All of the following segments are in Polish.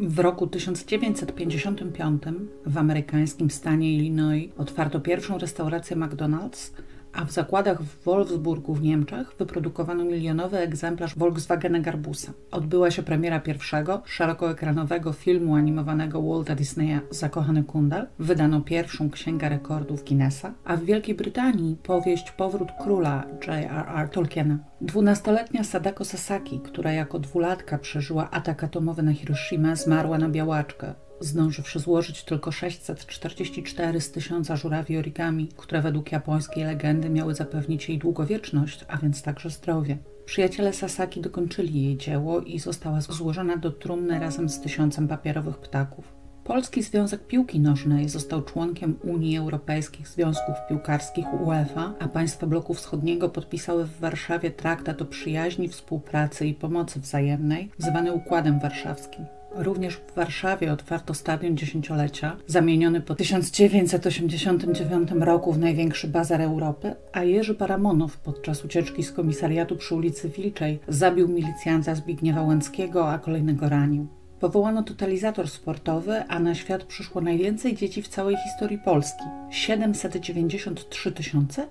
W roku 1955 w amerykańskim stanie Illinois otwarto pierwszą restaurację McDonald's, a w zakładach w Wolfsburgu w Niemczech wyprodukowano milionowy egzemplarz Volkswagena Garbusa. Odbyła się premiera pierwszego, szerokoekranowego filmu animowanego Walta Disneya Zakochany Kundel, wydano pierwszą księgę rekordów Guinnessa, a w Wielkiej Brytanii powieść Powrót Króla J.R.R. Tolkiena. Dwunastoletnia Sadako Sasaki, która jako dwulatka przeżyła atak atomowy na Hiroshima, zmarła na białaczkę zdążywszy złożyć tylko 644 z tysiąca żurawi origami, które według japońskiej legendy miały zapewnić jej długowieczność, a więc także zdrowie. Przyjaciele Sasaki dokończyli jej dzieło i została złożona do trumny razem z tysiącem papierowych ptaków. Polski Związek Piłki Nożnej został członkiem Unii Europejskich Związków Piłkarskich UEFA, a państwa bloku wschodniego podpisały w Warszawie traktat o przyjaźni, współpracy i pomocy wzajemnej, zwany Układem Warszawskim. Również w Warszawie otwarto stadion dziesięciolecia, zamieniony po 1989 roku w największy bazar Europy, a Jerzy Paramonow podczas ucieczki z komisariatu przy ulicy Wilczej zabił milicjanta Zbigniewa Łęckiego, a kolejnego ranił. Powołano totalizator sportowy, a na świat przyszło najwięcej dzieci w całej historii Polski 793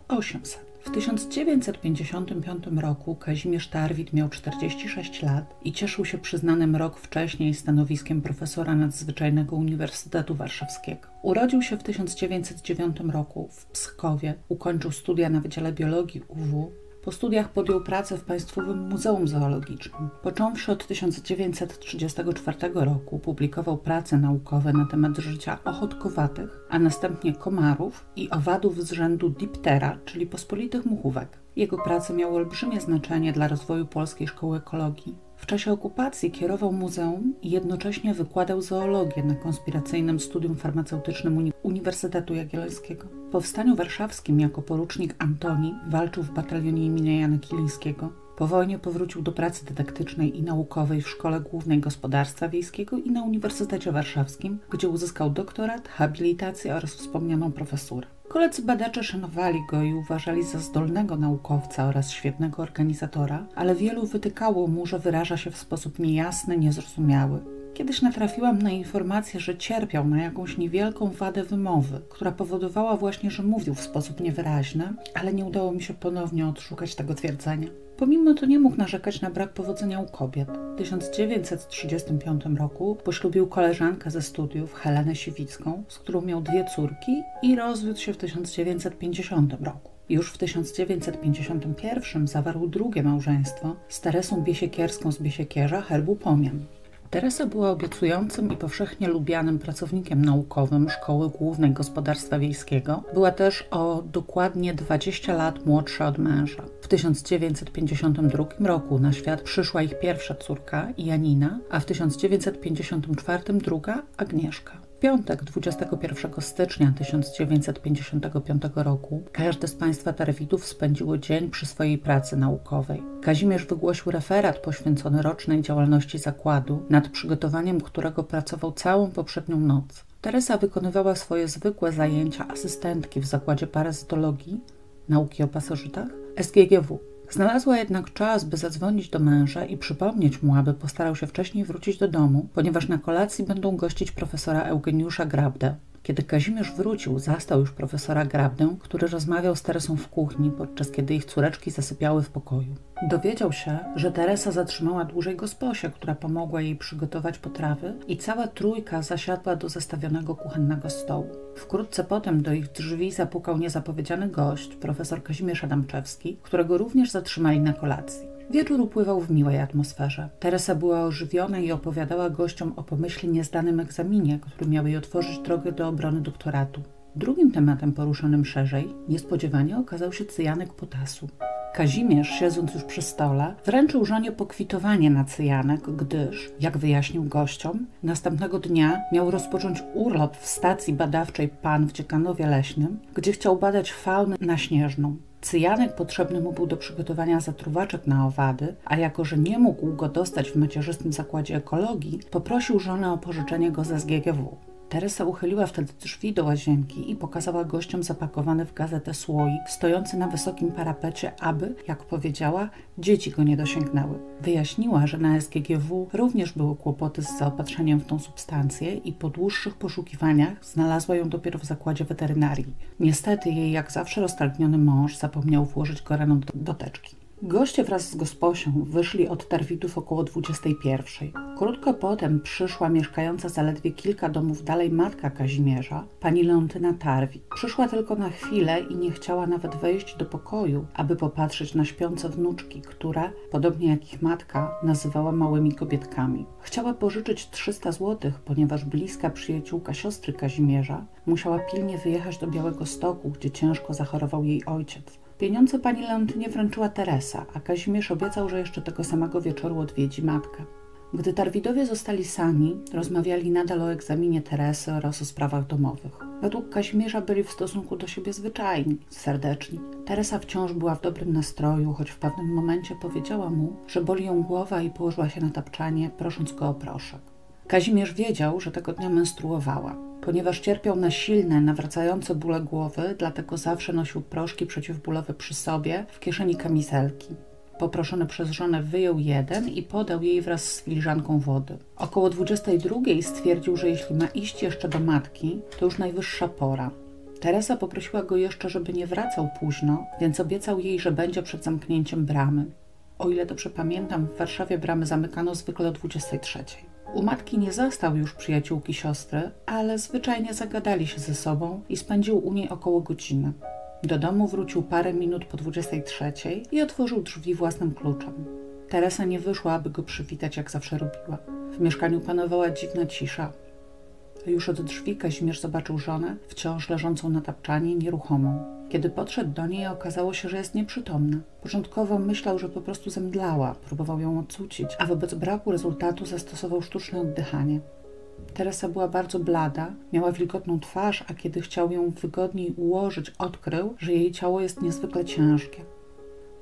800. W 1955 roku Kazimierz Tarwit miał 46 lat i cieszył się przyznanym rok wcześniej stanowiskiem profesora nadzwyczajnego Uniwersytetu Warszawskiego. Urodził się w 1909 roku w Pskowie, ukończył studia na Wydziale Biologii UW, po studiach podjął pracę w Państwowym Muzeum Zoologicznym. Począwszy od 1934 roku publikował prace naukowe na temat życia ochotkowatych, a następnie komarów i owadów z rzędu diptera, czyli pospolitych muchówek. Jego prace miały olbrzymie znaczenie dla rozwoju polskiej szkoły ekologii. W czasie okupacji kierował muzeum i jednocześnie wykładał zoologię na konspiracyjnym studium farmaceutycznym Uni Uniwersytetu Jagiellońskiego. W Powstaniu Warszawskim jako porucznik Antoni walczył w batalionie imienia Jana Kilińskiego. Po wojnie powrócił do pracy dydaktycznej i naukowej w Szkole Głównej Gospodarstwa Wiejskiego i na Uniwersytecie Warszawskim, gdzie uzyskał doktorat, habilitację oraz wspomnianą profesurę. Koledzy badacze szanowali go i uważali za zdolnego naukowca oraz świetnego organizatora, ale wielu wytykało mu, że wyraża się w sposób niejasny, niezrozumiały. Kiedyś natrafiłam na informację, że cierpiał na jakąś niewielką wadę wymowy, która powodowała właśnie, że mówił w sposób niewyraźny, ale nie udało mi się ponownie odszukać tego twierdzenia. Pomimo to nie mógł narzekać na brak powodzenia u kobiet. W 1935 roku poślubił koleżankę ze studiów, Helenę Siwicką, z którą miał dwie córki i rozwiódł się w 1950 roku. Już w 1951 zawarł drugie małżeństwo z Teresą Biesiekierską z Biesiekierza herbu Pomian. Teresa była obiecującym i powszechnie lubianym pracownikiem naukowym Szkoły Głównej Gospodarstwa Wiejskiego. Była też o dokładnie 20 lat młodsza od męża. W 1952 roku na świat przyszła ich pierwsza córka, Janina, a w 1954 druga, Agnieszka. Piątek 21 stycznia 1955 roku każde z państwa Tarwitów spędziło dzień przy swojej pracy naukowej. Kazimierz wygłosił referat poświęcony rocznej działalności zakładu, nad przygotowaniem którego pracował całą poprzednią noc. Teresa wykonywała swoje zwykłe zajęcia asystentki w zakładzie parazytologii, nauki o pasożytach, SGGW. Znalazła jednak czas, by zadzwonić do męża i przypomnieć mu, aby postarał się wcześniej wrócić do domu, ponieważ na kolacji będą gościć profesora Eugeniusza Grabdę. Kiedy Kazimierz wrócił, zastał już profesora Grabdę, który rozmawiał z Teresą w kuchni, podczas kiedy ich córeczki zasypiały w pokoju. Dowiedział się, że Teresa zatrzymała dłużej gosposię, która pomogła jej przygotować potrawy i cała trójka zasiadła do zastawionego kuchennego stołu. Wkrótce potem do ich drzwi zapukał niezapowiedziany gość, profesor Kazimierz Adamczewski, którego również zatrzymali na kolacji. Wieczór upływał w miłej atmosferze. Teresa była ożywiona i opowiadała gościom o pomyślnie zdanym egzaminie, który miał jej otworzyć drogę do obrony doktoratu. Drugim tematem poruszonym szerzej niespodziewanie okazał się cyjanek potasu. Kazimierz, siedząc już przy stole, wręczył żonie pokwitowanie na cyjanek, gdyż, jak wyjaśnił gościom, następnego dnia miał rozpocząć urlop w stacji badawczej PAN w Dziekanowie Leśnym, gdzie chciał badać faunę naśnieżną. Cyjanek potrzebny mu był do przygotowania zatruwaczek na owady, a jako, że nie mógł go dostać w macierzystym zakładzie ekologii, poprosił żonę o pożyczenie go ze SGGW. Teresa uchyliła wtedy drzwi do łazienki i pokazała gościom zapakowany w gazetę słoik stojący na wysokim parapecie, aby, jak powiedziała, dzieci go nie dosięgnęły. Wyjaśniła, że na SGGW również były kłopoty z zaopatrzeniem w tą substancję i po dłuższych poszukiwaniach znalazła ją dopiero w zakładzie weterynarii. Niestety jej jak zawsze roztargniony mąż zapomniał włożyć go rano do, teczki. Goście wraz z gosposią wyszli od Tarwitów około 21. Krótko potem przyszła mieszkająca zaledwie kilka domów dalej matka Kazimierza, pani Leontyna Tarwit. Przyszła tylko na chwilę i nie chciała nawet wejść do pokoju, aby popatrzeć na śpiące wnuczki, które, podobnie jak ich matka, nazywała małymi kobietkami. Chciała pożyczyć 300 zł, ponieważ bliska przyjaciółka siostry Kazimierza musiała pilnie wyjechać do Białego Stoku, gdzie ciężko zachorował jej ojciec. Pieniądze pani Leontynie wręczyła Teresa, a Kazimierz obiecał, że jeszcze tego samego wieczoru odwiedzi matkę. Gdy Tarwidowie zostali sami, rozmawiali nadal o egzaminie Teresy oraz o sprawach domowych. Według Kazimierza byli w stosunku do siebie zwyczajni, serdeczni. Teresa wciąż była w dobrym nastroju, choć w pewnym momencie powiedziała mu, że boli ją głowa i położyła się na tapczanie, prosząc go o proszek. Kazimierz wiedział, że tego dnia menstruowała. Ponieważ cierpiał na silne, nawracające bóle głowy, dlatego zawsze nosił proszki przeciwbólowe przy sobie w kieszeni kamizelki. Poproszony przez żonę wyjął jeden i podał jej wraz z filiżanką wody. Około 22 stwierdził, że jeśli ma iść jeszcze do matki, to już najwyższa pora. Teresa poprosiła go jeszcze, żeby nie wracał późno, więc obiecał jej, że będzie przed zamknięciem bramy. O ile dobrze pamiętam, w Warszawie bramy zamykano zwykle o 23. U matki nie zastał już przyjaciółki siostry, ale zwyczajnie zagadali się ze sobą i spędził u niej około godziny. Do domu wrócił parę minut po 23 i otworzył drzwi własnym kluczem. Teresa nie wyszła, aby go przywitać, jak zawsze robiła. W mieszkaniu panowała dziwna cisza. Już od drzwi Kazimierz zobaczył żonę, wciąż leżącą na tapczanie, nieruchomą. Kiedy podszedł do niej, okazało się, że jest nieprzytomna. Początkowo myślał, że po prostu zemdlała, próbował ją odcucić, a wobec braku rezultatu zastosował sztuczne oddychanie. Teresa była bardzo blada, miała wilgotną twarz, a kiedy chciał ją wygodniej ułożyć, odkrył, że jej ciało jest niezwykle ciężkie.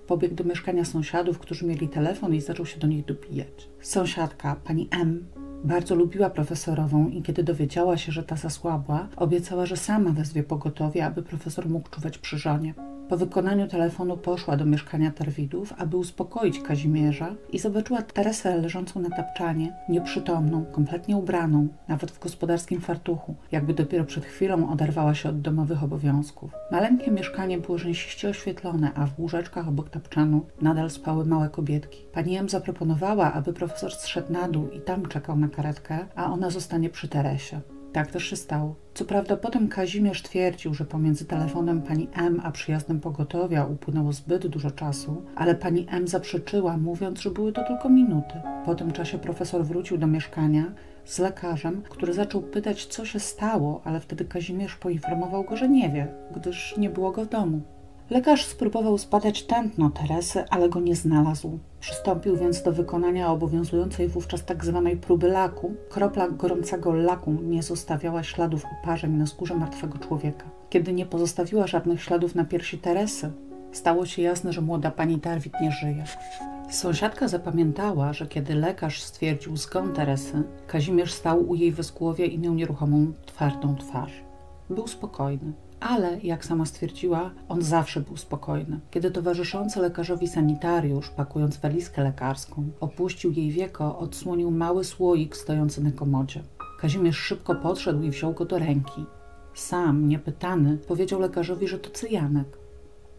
Pobiegł do mieszkania sąsiadów, którzy mieli telefon i zaczął się do nich dobijać. Sąsiadka, pani M., bardzo lubiła profesorową i kiedy dowiedziała się, że ta zasłabła, obiecała, że sama wezwie pogotowie, aby profesor mógł czuwać przy żonie. Po wykonaniu telefonu poszła do mieszkania Tarwidów, aby uspokoić Kazimierza i zobaczyła Teresę leżącą na tapczanie, nieprzytomną, kompletnie ubraną, nawet w gospodarskim fartuchu, jakby dopiero przed chwilą oderwała się od domowych obowiązków. Maleńkie mieszkanie było rzęsiście oświetlone, a w łóżeczkach obok tapczanu nadal spały małe kobietki. Pani M zaproponowała, aby profesor zszedł na dół i tam czekał na karetkę, a ona zostanie przy Teresie. Tak też się stało. Co prawda potem Kazimierz twierdził, że pomiędzy telefonem pani M a przyjazdem pogotowia upłynęło zbyt dużo czasu, ale pani M zaprzeczyła, mówiąc, że były to tylko minuty. Po tym czasie profesor wrócił do mieszkania z lekarzem, który zaczął pytać, co się stało, ale wtedy Kazimierz poinformował go, że nie wie, gdyż nie było go w domu. Lekarz spróbował zbadać tętno Teresy, ale go nie znalazł. Przystąpił więc do wykonania obowiązującej wówczas tak zwanej próby laku. Kropla gorącego laku nie zostawiała śladów uparzeń na skórze martwego człowieka. Kiedy nie pozostawiła żadnych śladów na piersi Teresy, stało się jasne, że młoda pani Darwit nie żyje. Sąsiadka zapamiętała, że kiedy lekarz stwierdził zgon Teresy, Kazimierz stał u jej wyzgłowia i miał nieruchomą, twardą twarz. Był spokojny ale, jak sama stwierdziła, on zawsze był spokojny. Kiedy towarzyszący lekarzowi sanitariusz, pakując walizkę lekarską, opuścił jej wieko, odsłonił mały słoik stojący na komodzie. Kazimierz szybko podszedł i wziął go do ręki. Sam, niepytany, powiedział lekarzowi, że to cyjanek.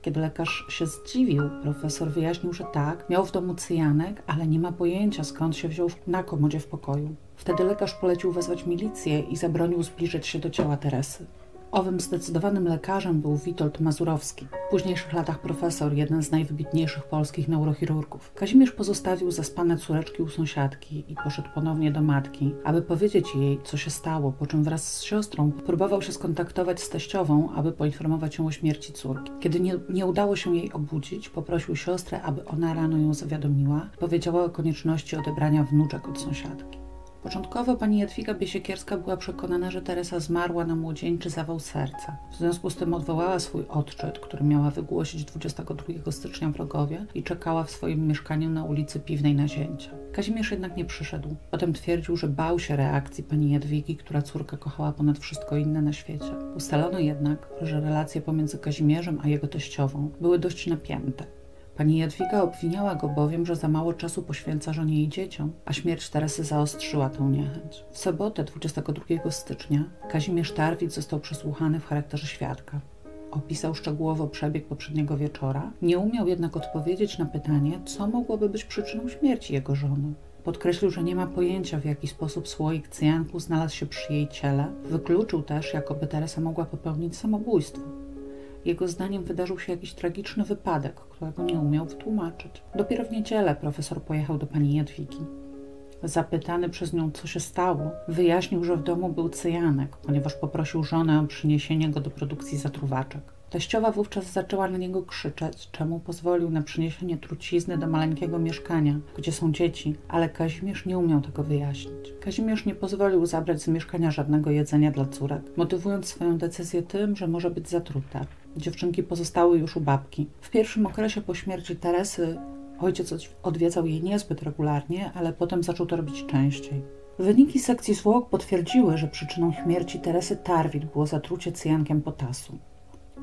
Kiedy lekarz się zdziwił, profesor wyjaśnił, że tak, miał w domu cyjanek, ale nie ma pojęcia skąd się wziął na komodzie w pokoju. Wtedy lekarz polecił wezwać milicję i zabronił zbliżyć się do ciała Teresy. Owym zdecydowanym lekarzem był Witold Mazurowski, w późniejszych latach profesor, jeden z najwybitniejszych polskich neurochirurgów. Kazimierz pozostawił zaspane córeczki u sąsiadki i poszedł ponownie do matki, aby powiedzieć jej, co się stało, po czym wraz z siostrą próbował się skontaktować z teściową, aby poinformować ją o śmierci córki. Kiedy nie, nie udało się jej obudzić, poprosił siostrę, aby ona rano ją zawiadomiła, powiedziała o konieczności odebrania wnuczek od sąsiadki. Początkowo pani Jadwiga Biesiekierska była przekonana, że Teresa zmarła na młodzieńczy zawał serca. W związku z tym odwołała swój odczyt, który miała wygłosić 22 stycznia w Rogowie i czekała w swoim mieszkaniu na ulicy Piwnej na zięcia. Kazimierz jednak nie przyszedł. Potem twierdził, że bał się reakcji pani Jadwigi, która córkę kochała ponad wszystko inne na świecie. Ustalono jednak, że relacje pomiędzy Kazimierzem a jego teściową były dość napięte. Pani Jadwiga obwiniała go bowiem, że za mało czasu poświęca żonie i dzieciom, a śmierć Teresy zaostrzyła tę niechęć. W sobotę 22 stycznia Kazimierz Tarwit został przesłuchany w charakterze świadka. Opisał szczegółowo przebieg poprzedniego wieczora, nie umiał jednak odpowiedzieć na pytanie, co mogłoby być przyczyną śmierci jego żony. Podkreślił, że nie ma pojęcia, w jaki sposób słoik cyjanku znalazł się przy jej ciele. Wykluczył też, jakoby Teresa mogła popełnić samobójstwo. Jego zdaniem wydarzył się jakiś tragiczny wypadek, którego nie umiał wytłumaczyć. Dopiero w niedzielę profesor pojechał do pani Jadwigi. Zapytany przez nią, co się stało, wyjaśnił, że w domu był cyjanek, ponieważ poprosił żonę o przyniesienie go do produkcji zatruwaczek. Teściowa wówczas zaczęła na niego krzyczeć, czemu pozwolił na przyniesienie trucizny do maleńkiego mieszkania, gdzie są dzieci, ale Kazimierz nie umiał tego wyjaśnić. Kazimierz nie pozwolił zabrać z mieszkania żadnego jedzenia dla córek, motywując swoją decyzję tym, że może być zatruta. Dziewczynki pozostały już u babki. W pierwszym okresie po śmierci Teresy ojciec odwiedzał jej niezbyt regularnie, ale potem zaczął to robić częściej. Wyniki sekcji zwłok potwierdziły, że przyczyną śmierci Teresy Tarwit było zatrucie cyjankiem potasu.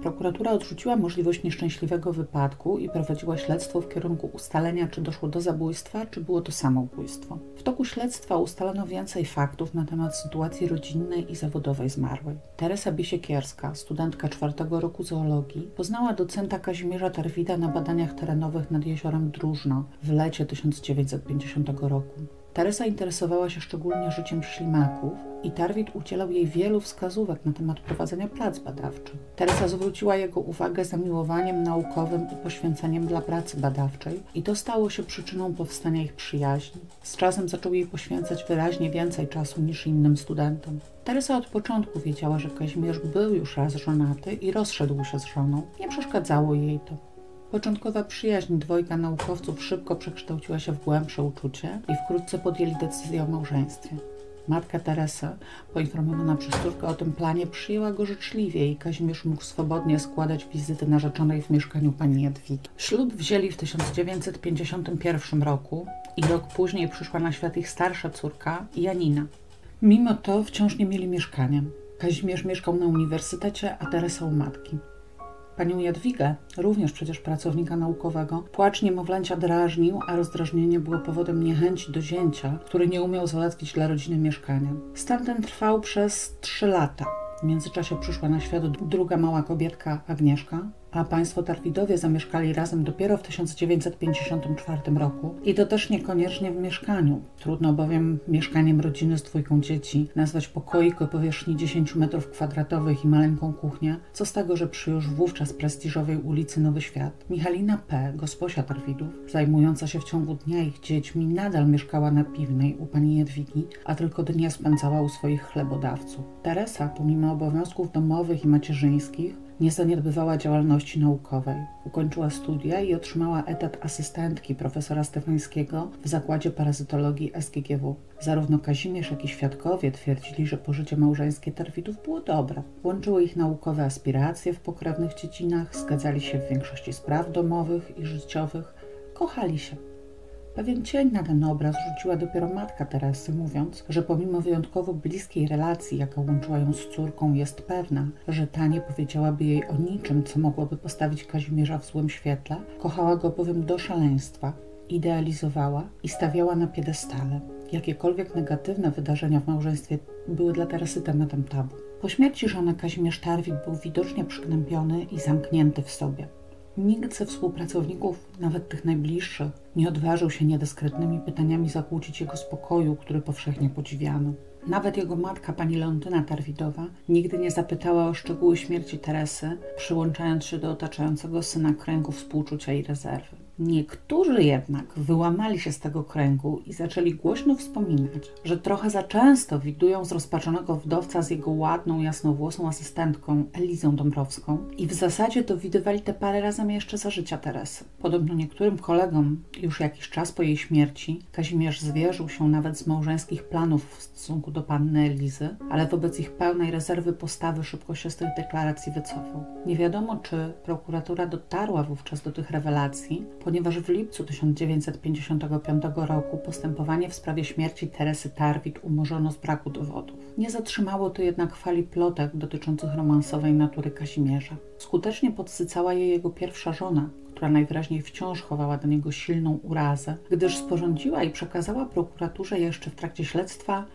Prokuratura odrzuciła możliwość nieszczęśliwego wypadku i prowadziła śledztwo w kierunku ustalenia, czy doszło do zabójstwa, czy było to samobójstwo. W toku śledztwa ustalono więcej faktów na temat sytuacji rodzinnej i zawodowej zmarłej. Teresa Bisiekierska, studentka czwartego roku zoologii, poznała docenta Kazimierza Tarwida na badaniach terenowych nad jeziorem Dróżno w lecie 1950 roku. Teresa interesowała się szczególnie życiem ślimaków i Tarwit udzielał jej wielu wskazówek na temat prowadzenia prac badawczych. Teresa zwróciła jego uwagę zamiłowaniem naukowym i poświęceniem dla pracy badawczej i to stało się przyczyną powstania ich przyjaźni. Z czasem zaczął jej poświęcać wyraźnie więcej czasu niż innym studentom. Teresa od początku wiedziała, że Kazimierz był już raz żonaty i rozszedł się z żoną. Nie przeszkadzało jej to. Początkowa przyjaźń dwojga naukowców szybko przekształciła się w głębsze uczucie i wkrótce podjęli decyzję o małżeństwie. Matka Teresa, poinformowana przez córkę o tym planie, przyjęła go życzliwie i Kazimierz mógł swobodnie składać wizyty narzeczonej w mieszkaniu pani Jadwigi. Ślub wzięli w 1951 roku i rok później przyszła na świat ich starsza córka, Janina. Mimo to wciąż nie mieli mieszkania. Kazimierz mieszkał na uniwersytecie, a Teresa u matki. Panią Jadwigę, również przecież pracownika naukowego, płacz niemowlęcia drażnił, a rozdrażnienie było powodem niechęci do zięcia, który nie umiał załatwić dla rodziny mieszkania. Stan ten trwał przez trzy lata. W międzyczasie przyszła na świat druga mała kobietka, Agnieszka, a państwo Tarwidowie zamieszkali razem dopiero w 1954 roku i to też niekoniecznie w mieszkaniu. Trudno bowiem mieszkaniem rodziny z dwójką dzieci nazwać pokoik o powierzchni 10 m2 i maleńką kuchnię, co z tego, że przy już wówczas prestiżowej ulicy Nowy Świat Michalina P., gosposia Tarwidów, zajmująca się w ciągu dnia ich dziećmi, nadal mieszkała na Piwnej u pani Jadwigi, a tylko dnia spędzała u swoich chlebodawców. Teresa, pomimo obowiązków domowych i macierzyńskich, nie zaniedbywała działalności naukowej. Ukończyła studia i otrzymała etat asystentki profesora Stefańskiego w zakładzie parazytologii SGGW. Zarówno Kazimierz, jak i świadkowie twierdzili, że pożycie małżeńskie Tarwidów było dobre. Łączyły ich naukowe aspiracje w pokrewnych dziedzinach, zgadzali się w większości spraw domowych i życiowych, kochali się. Pewien cień na ten obraz rzuciła dopiero matka Teresy, mówiąc, że pomimo wyjątkowo bliskiej relacji, jaka łączyła ją z córką, jest pewna, że ta nie powiedziałaby jej o niczym, co mogłoby postawić Kazimierza w złym świetle. Kochała go bowiem do szaleństwa, idealizowała i stawiała na piedestale. Jakiekolwiek negatywne wydarzenia w małżeństwie były dla Teresy tematem tabu. Po śmierci żony Kazimierz Tarwik był widocznie przygnębiony i zamknięty w sobie. Nikt ze współpracowników, nawet tych najbliższych, nie odważył się niedyskretnymi pytaniami zakłócić jego spokoju, który powszechnie podziwiano. Nawet jego matka, pani Leontyna Tarwidowa, nigdy nie zapytała o szczegóły śmierci Teresy, przyłączając się do otaczającego syna kręgu współczucia i rezerwy. Niektórzy jednak wyłamali się z tego kręgu i zaczęli głośno wspominać, że trochę za często widują zrozpaczonego wdowca z jego ładną, jasnowłosą asystentką Elizą Dąbrowską i w zasadzie to widywali te parę razem jeszcze za życia Teresy. Podobno niektórym kolegom już jakiś czas po jej śmierci Kazimierz zwierzył się nawet z małżeńskich planów w stosunku do panny Elizy, ale wobec ich pełnej rezerwy postawy szybko się z tych deklaracji wycofał. Nie wiadomo, czy prokuratura dotarła wówczas do tych rewelacji, ponieważ w lipcu 1955 roku postępowanie w sprawie śmierci Teresy Tarwit umorzono z braku dowodów. Nie zatrzymało to jednak fali plotek dotyczących romansowej natury Kazimierza. Skutecznie podsycała je jego pierwsza żona, która najwyraźniej wciąż chowała do niego silną urazę, gdyż sporządziła i przekazała prokuraturze jeszcze w trakcie śledztwa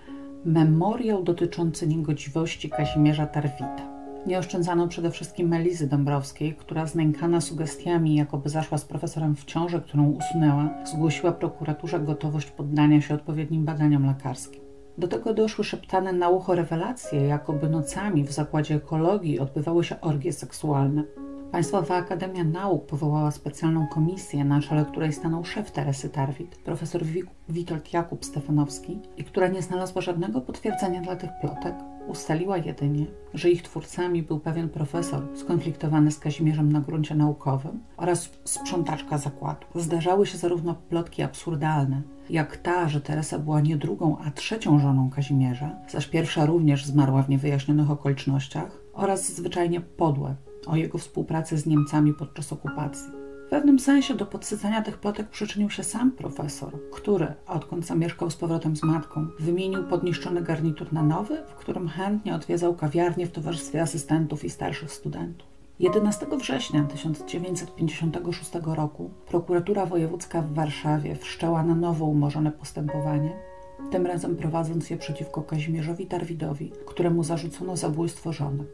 memoriał dotyczący niegodziwości Kazimierza Tarwita. Nie oszczędzano przede wszystkim Melizy Dąbrowskiej, która znękana sugestiami, jakoby zaszła z profesorem w ciąży, którą usunęła, zgłosiła prokuraturze gotowość poddania się odpowiednim badaniom lekarskim. Do tego doszły szeptane na ucho rewelacje, jakoby nocami w zakładzie ekologii odbywały się orgie seksualne. Państwowa Akademia Nauk powołała specjalną komisję, na czele której stanął szef Teresy Tarwit, profesor Witold Jakub Stefanowski, i która nie znalazła żadnego potwierdzenia dla tych plotek. Ustaliła jedynie, że ich twórcami był pewien profesor skonfliktowany z Kazimierzem na gruncie naukowym oraz sprzątaczka zakładu. Zdarzały się zarówno plotki absurdalne, jak ta, że Teresa była nie drugą, a trzecią żoną Kazimierza, zaś pierwsza również zmarła w niewyjaśnionych okolicznościach, oraz zwyczajnie podłe, o jego współpracy z Niemcami podczas okupacji. W pewnym sensie do podsycania tych plotek przyczynił się sam profesor, który, odkąd zamieszkał z powrotem z matką, wymienił podniszczony garnitur na nowy, w którym chętnie odwiedzał kawiarnię w towarzystwie asystentów i starszych studentów. 11 września 1956 roku prokuratura wojewódzka w Warszawie wszczęła na nowo umorzone postępowanie, tym razem prowadząc je przeciwko Kazimierzowi Tarwidowi, któremu zarzucono zabójstwo żony.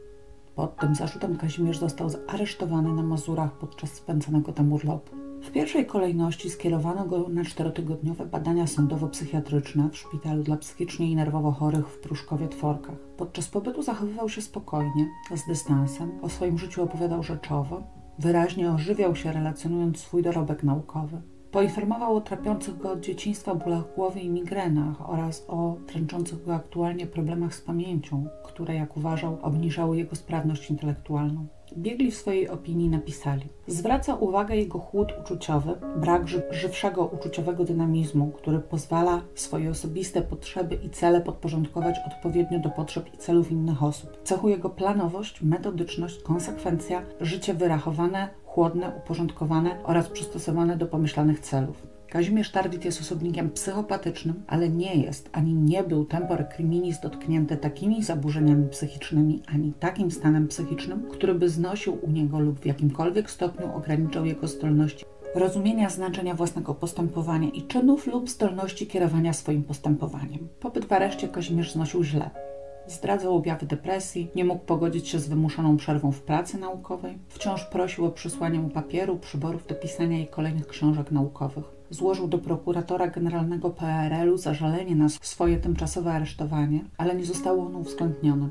Pod tym zarzutem Kazimierz został zaresztowany na Mazurach podczas spędzonego tam urlopu. W pierwszej kolejności skierowano go na czterotygodniowe badania sądowo-psychiatryczne w szpitalu dla psychicznie i nerwowo chorych w Pruszkowie-Tworkach. Podczas pobytu zachowywał się spokojnie, z dystansem, o swoim życiu opowiadał rzeczowo, wyraźnie ożywiał się relacjonując swój dorobek naukowy. Poinformował o trapiących go od dzieciństwa bólach głowy i migrenach oraz o tręczących go aktualnie problemach z pamięcią, które, jak uważał, obniżały jego sprawność intelektualną. Biegli w swojej opinii napisali: Zwraca uwagę jego chłód uczuciowy, brak ży żywszego uczuciowego dynamizmu, który pozwala swoje osobiste potrzeby i cele podporządkować odpowiednio do potrzeb i celów innych osób. Cechuje go planowość, metodyczność, konsekwencja, życie wyrachowane, chłodne, uporządkowane oraz przystosowane do pomyślanych celów. Kazimierz Tardit jest osobnikiem psychopatycznym, ale nie jest ani nie był tempor criminis dotknięty takimi zaburzeniami psychicznymi, ani takim stanem psychicznym, który by znosił u niego lub w jakimkolwiek stopniu ograniczał jego zdolności rozumienia znaczenia własnego postępowania i czynów lub zdolności kierowania swoim postępowaniem. Pobyt w areszcie Kazimierz znosił źle. Zdradzał objawy depresji, nie mógł pogodzić się z wymuszoną przerwą w pracy naukowej, wciąż prosił o przysłanie mu papieru, przyborów do pisania i kolejnych książek naukowych. Złożył do prokuratora generalnego PRL-u zażalenie na swoje tymczasowe aresztowanie, ale nie zostało ono uwzględnione.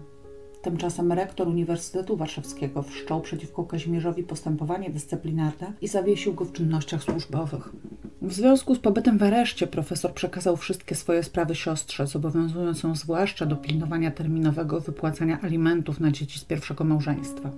Tymczasem rektor Uniwersytetu Warszawskiego wszczął przeciwko Kazimierzowi postępowanie dyscyplinarne i zawiesił go w czynnościach służbowych. W związku z pobytem w areszcie profesor przekazał wszystkie swoje sprawy siostrze, zobowiązując ją zwłaszcza do pilnowania terminowego wypłacania alimentów na dzieci z pierwszego małżeństwa.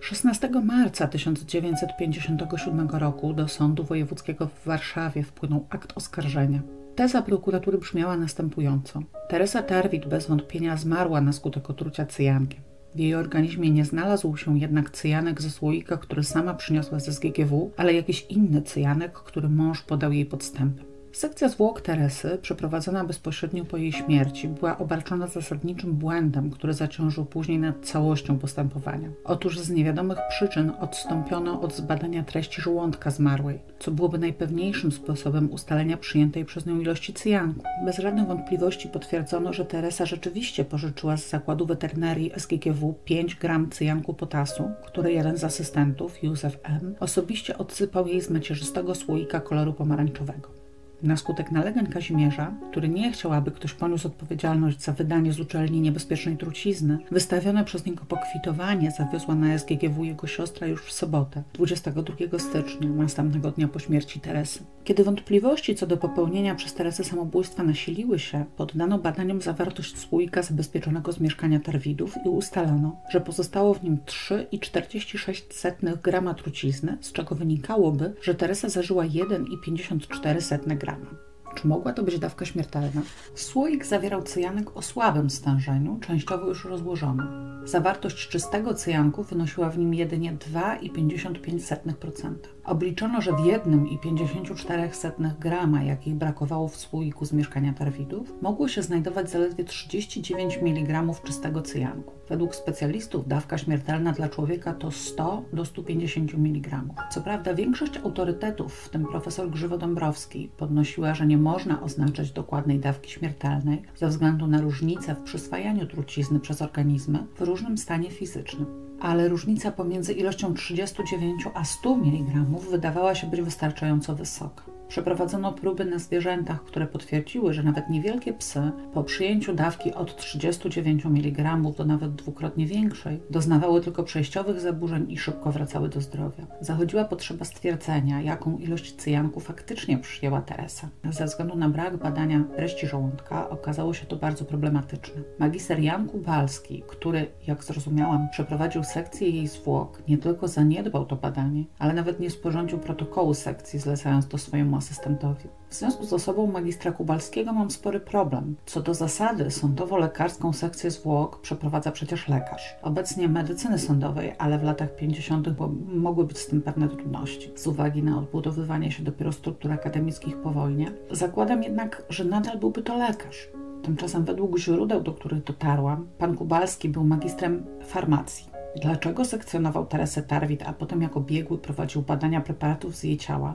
16 marca 1957 roku do Sądu Wojewódzkiego w Warszawie wpłynął akt oskarżenia. Teza prokuratury brzmiała następująco. Teresa Tarwit bez wątpienia zmarła na skutek otrucia cyjankiem. W jej organizmie nie znalazł się jednak cyjanek ze słoika, który sama przyniosła ze SGGW, ale jakiś inny cyjanek, który mąż podał jej podstępem. Sekcja zwłok Teresy, przeprowadzona bezpośrednio po jej śmierci, była obarczona zasadniczym błędem, który zaciążył później nad całością postępowania. Otóż z niewiadomych przyczyn odstąpiono od zbadania treści żołądka zmarłej, co byłoby najpewniejszym sposobem ustalenia przyjętej przez nią ilości cyjanku. Bez żadnych wątpliwości potwierdzono, że Teresa rzeczywiście pożyczyła z zakładu weterynarii SGGW 5 gram cyjanku potasu, który jeden z asystentów, Józef M., osobiście odsypał jej z macierzystego słoika koloru pomarańczowego. Na skutek nalegań Kazimierza, który nie chciał, aby ktoś poniósł odpowiedzialność za wydanie z uczelni niebezpiecznej trucizny, wystawione przez niego pokwitowanie zawiozła na SGGW jego siostra już w sobotę, 22 stycznia, następnego dnia po śmierci Teresy. Kiedy wątpliwości co do popełnienia przez Teresę samobójstwa nasiliły się, poddano badaniom zawartość słoika zabezpieczonego z mieszkania Tarwidów i ustalono, że pozostało w nim 3,46 grama trucizny, z czego wynikałoby, że Teresa zażyła 1,54 grama. 嗯。Czy mogła to być dawka śmiertelna? Słoik zawierał cyjanek o słabym stężeniu, częściowo już rozłożony. Zawartość czystego cyjanku wynosiła w nim jedynie 2,55%. Obliczono, że w 1,54 grama, jakich brakowało w słoiku z mieszkania Tarwidów, mogło się znajdować zaledwie 39 mg czystego cyjanku. Według specjalistów dawka śmiertelna dla człowieka to 100 do 150 mg. Co prawda większość autorytetów, w tym profesor Grzywo-Dąbrowski, podnosiła, że nie można oznaczać dokładnej dawki śmiertelnej ze względu na różnice w przyswajaniu trucizny przez organizmy w różnym stanie fizycznym. Ale różnica pomiędzy ilością 39 a 100 mg wydawała się być wystarczająco wysoka. Przeprowadzono próby na zwierzętach, które potwierdziły, że nawet niewielkie psy po przyjęciu dawki od 39 mg do nawet dwukrotnie większej doznawały tylko przejściowych zaburzeń i szybko wracały do zdrowia. Zachodziła potrzeba stwierdzenia, jaką ilość cyjanku faktycznie przyjęła Teresa. Ze względu na brak badania treści żołądka okazało się to bardzo problematyczne. Magister Jan Kubalski, który, jak zrozumiałam, przeprowadził sekcję jej zwłok, nie tylko zaniedbał to badanie, ale nawet nie sporządził protokołu sekcji, zlecając to swojemu asystentowi. W związku z osobą magistra Kubalskiego mam spory problem. Co do zasady, sądowo-lekarską sekcję zwłok przeprowadza przecież lekarz. Obecnie medycyny sądowej, ale w latach 50. mogły być z tym pewne trudności. Z uwagi na odbudowywanie się dopiero struktur akademickich po wojnie, zakładam jednak, że nadal byłby to lekarz. Tymczasem według źródeł, do których dotarłam, pan Kubalski był magistrem farmacji. Dlaczego sekcjonował Teresę Tarwit, a potem jako biegły prowadził badania preparatów z jej ciała,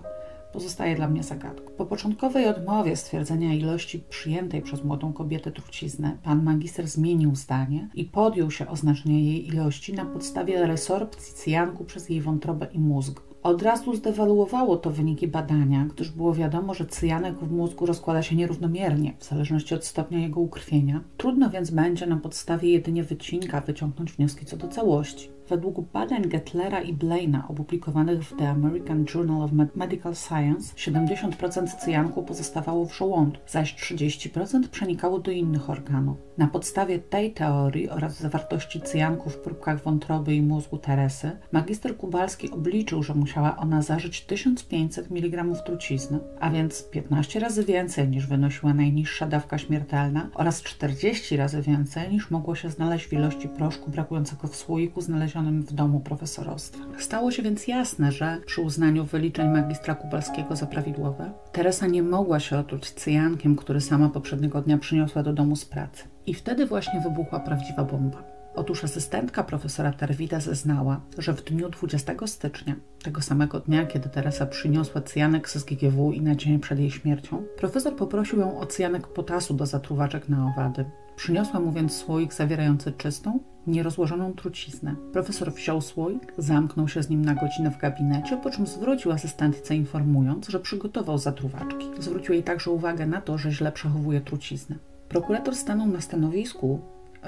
pozostaje dla mnie zagadką. Po początkowej odmowie stwierdzenia ilości przyjętej przez młodą kobietę trucizny, pan magister zmienił zdanie i podjął się oznaczenia jej ilości na podstawie resorpcji cyjanku przez jej wątrobę i mózg. Od razu zdewaluowało to wyniki badania, gdyż było wiadomo, że cyjanek w mózgu rozkłada się nierównomiernie, w zależności od stopnia jego ukrwienia. Trudno więc będzie na podstawie jedynie wycinka wyciągnąć wnioski co do całości. Według badań Gettlera i Blaina opublikowanych w The American Journal of Medical Science 70% cyjanku pozostawało w żołądku, zaś 30% przenikało do innych organów. Na podstawie tej teorii oraz zawartości cyjanku w próbkach wątroby i mózgu Teresy, magister Kubalski obliczył, że musiała ona zażyć 1500 mg trucizny, a więc 15 razy więcej niż wynosiła najniższa dawka śmiertelna oraz 40 razy więcej niż mogło się znaleźć w ilości proszku brakującego w słoiku znalezionym w domu profesorostwa. Stało się więc jasne, że przy uznaniu wyliczeń magistra Kubalskiego za prawidłowe, Teresa nie mogła się otruć cyjankiem, który sama poprzedniego dnia przyniosła do domu z pracy. I wtedy właśnie wybuchła prawdziwa bomba. Otóż asystentka profesora Terwita zeznała, że w dniu 20 stycznia, tego samego dnia, kiedy Teresa przyniosła cyjanek z SGGW i na dzień przed jej śmiercią, profesor poprosił ją o cyjanek potasu do zatruwaczek na owady. Przyniosła mu więc słoik zawierający czystą, nierozłożoną truciznę. Profesor wziął słoik, zamknął się z nim na godzinę w gabinecie, po czym zwrócił asystentce informując, że przygotował zatruwaczki. Zwrócił jej także uwagę na to, że źle przechowuje truciznę. Prokurator stanął na stanowisku,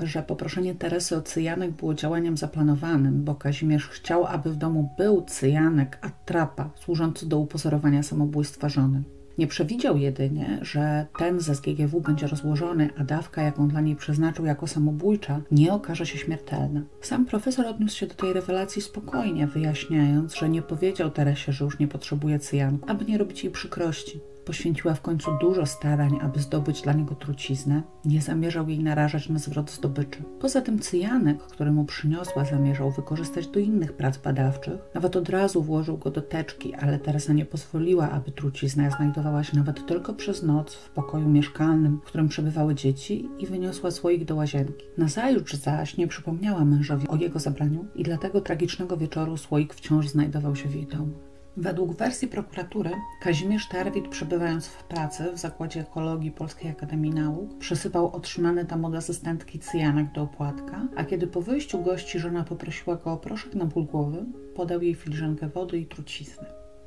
że poproszenie Teresy o cyjanek było działaniem zaplanowanym, bo Kazimierz chciał, aby w domu był cyjanek atrapa służący do upozorowania samobójstwa żony. Nie przewidział jedynie, że ten ze SGGW będzie rozłożony, a dawka, jaką dla niej przeznaczył jako samobójcza, nie okaże się śmiertelna. Sam profesor odniósł się do tej rewelacji spokojnie, wyjaśniając, że nie powiedział Teresie, że już nie potrzebuje cyjanku, aby nie robić jej przykrości. Poświęciła w końcu dużo starań, aby zdobyć dla niego truciznę. Nie zamierzał jej narażać na zwrot zdobyczy. Poza tym cyjanek, który mu przyniosła, zamierzał wykorzystać do innych prac badawczych. Nawet od razu włożył go do teczki, ale Teresa nie pozwoliła, aby trucizna znajdowała się nawet tylko przez noc w pokoju mieszkalnym, w którym przebywały dzieci i wyniosła słoik do łazienki. Nazajutrz zaś nie przypomniała mężowi o jego zabraniu i dlatego tragicznego wieczoru słoik wciąż znajdował się w jej domu. Według wersji prokuratury Kazimierz Tarwit, przebywając w pracy w Zakładzie Ekologii Polskiej Akademii Nauk, przysypał otrzymany tam od asystentki cyjanek do opłatka, a kiedy po wyjściu gości żona poprosiła go o proszek na ból głowy, podał jej filiżankę wody i truciznę.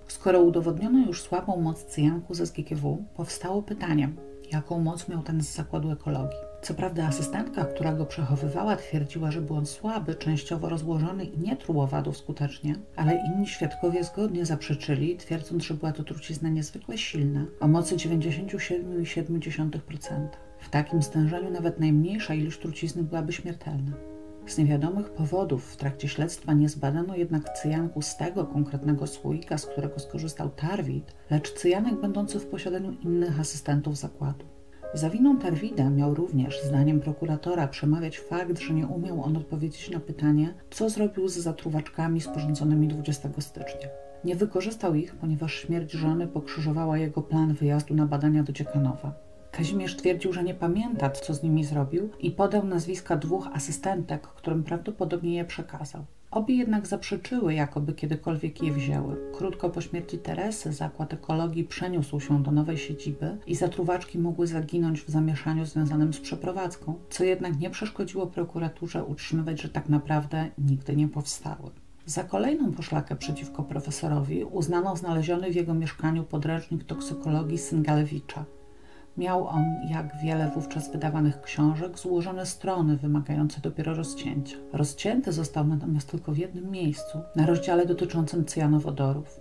Skoro udowodniono już słabą moc cyjanku ze SGKW, powstało pytanie, jaką moc miał ten z zakładu ekologii. Co prawda asystentka, która go przechowywała, twierdziła, że był on słaby, częściowo rozłożony i nie truł owadów skutecznie, ale inni świadkowie zgodnie zaprzeczyli, twierdząc, że była to trucizna niezwykle silna, o mocy 97,7%. W takim stężeniu nawet najmniejsza ilość trucizny byłaby śmiertelna. Z niewiadomych powodów w trakcie śledztwa nie zbadano jednak cyjanku z tego konkretnego słoika, z którego skorzystał Tarwid, lecz cyjanek będący w posiadaniu innych asystentów zakładu. Za winą Tarwida miał również, zdaniem prokuratora, przemawiać fakt, że nie umiał on odpowiedzieć na pytanie, co zrobił z zatruwaczkami sporządzonymi 20 stycznia. Nie wykorzystał ich, ponieważ śmierć żony pokrzyżowała jego plan wyjazdu na badania do Dziekanowa. Kazimierz twierdził, że nie pamięta, co z nimi zrobił i podał nazwiska dwóch asystentek, którym prawdopodobnie je przekazał. Obie jednak zaprzeczyły, jakoby kiedykolwiek je wzięły. Krótko po śmierci Teresy zakład ekologii przeniósł się do nowej siedziby i zatruwaczki mogły zaginąć w zamieszaniu związanym z przeprowadzką, co jednak nie przeszkodziło prokuraturze utrzymywać, że tak naprawdę nigdy nie powstały. Za kolejną poszlakę przeciwko profesorowi uznano znaleziony w jego mieszkaniu podręcznik toksykologii Syngalewicza. Miał on, jak wiele wówczas wydawanych książek, złożone strony wymagające dopiero rozcięcia. Rozcięty został natomiast tylko w jednym miejscu, na rozdziale dotyczącym cyjanowodorów.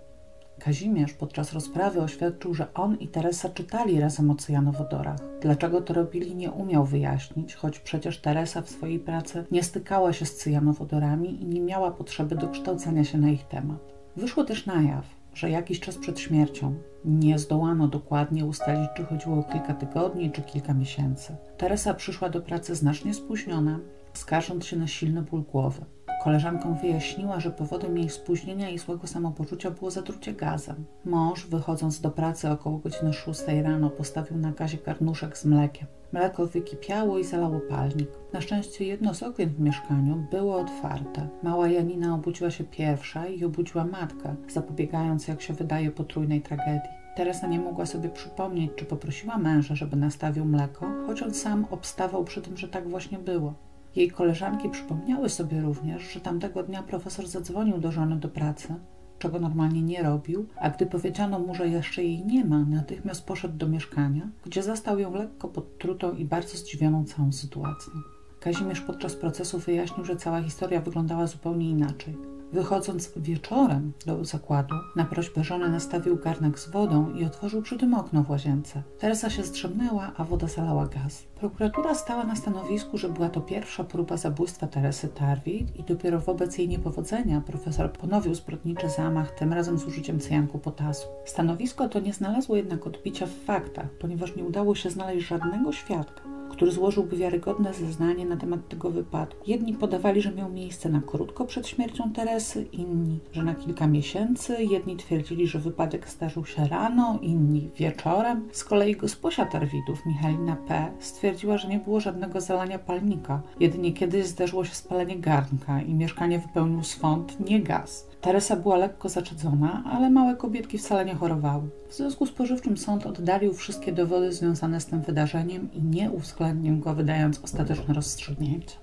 Kazimierz podczas rozprawy oświadczył, że on i Teresa czytali razem o cyjanowodorach. Dlaczego to robili, nie umiał wyjaśnić, choć przecież Teresa w swojej pracy nie stykała się z cyjanowodorami i nie miała potrzeby dokształcania się na ich temat. Wyszło też na jaw, że jakiś czas przed śmiercią nie zdołano dokładnie ustalić, czy chodziło o kilka tygodni, czy kilka miesięcy. Teresa przyszła do pracy znacznie spóźniona, skarżąc się na silny ból głowy. Koleżankom wyjaśniła, że powodem jej spóźnienia i złego samopoczucia było zatrucie gazem. Mąż, wychodząc do pracy około godziny 6 rano, postawił na gazie garnuszek z mlekiem. Mleko wykipiało i zalało palnik. Na szczęście jedno z okien w mieszkaniu było otwarte. Mała Janina obudziła się pierwsza i obudziła matkę, zapobiegając, jak się wydaje, potrójnej tragedii. Teresa nie mogła sobie przypomnieć, czy poprosiła męża, żeby nastawił mleko, choć on sam obstawał przy tym, że tak właśnie było. Jej koleżanki przypomniały sobie również, że tamtego dnia profesor zadzwonił do żony do pracy, czego normalnie nie robił, a gdy powiedziano mu, że jeszcze jej nie ma, natychmiast poszedł do mieszkania, gdzie zastał ją lekko podtrutą i bardzo zdziwioną całą sytuacją. Kazimierz podczas procesu wyjaśnił, że cała historia wyglądała zupełnie inaczej. Wychodząc wieczorem do zakładu, na prośbę żony nastawił garnek z wodą i otworzył przy tym okno w łazience. Teresa się zdrzemnęła, a woda zalała gaz. Prokuratura stała na stanowisku, że była to pierwsza próba zabójstwa Teresy Tarwit i dopiero wobec jej niepowodzenia profesor ponowił zbrodniczy zamach, tym razem z użyciem cyjanku potasu. Stanowisko to nie znalazło jednak odbicia w faktach, ponieważ nie udało się znaleźć żadnego świadka, który złożyłby wiarygodne zeznanie na temat tego wypadku. Jedni podawali, że miał miejsce na krótko przed śmiercią Teresy, inni, że na kilka miesięcy, jedni twierdzili, że wypadek zdarzył się rano, inni wieczorem. Z kolei gosposia Tarwidów, Michalina P., stwierdziła, że nie było żadnego zalania palnika, jedynie kiedyś zdarzyło się spalenie garnka i mieszkanie wypełnił swąd, nie gaz. Teresa była lekko zaczedzona, ale małe kobietki wcale nie chorowały. W związku z pożywczym sąd oddalił wszystkie dowody związane z tym wydarzeniem i nie uwzględnił go, wydając ostateczne rozstrzygnięcie.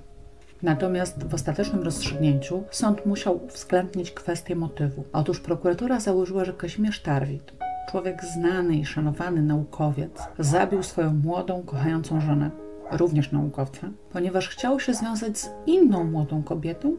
Natomiast w ostatecznym rozstrzygnięciu sąd musiał uwzględnić kwestię motywu. Otóż prokuratura założyła, że Kazimierz Tarwit, człowiek znany i szanowany naukowiec, zabił swoją młodą, kochającą żonę, również naukowca, ponieważ chciał się związać z inną młodą kobietą,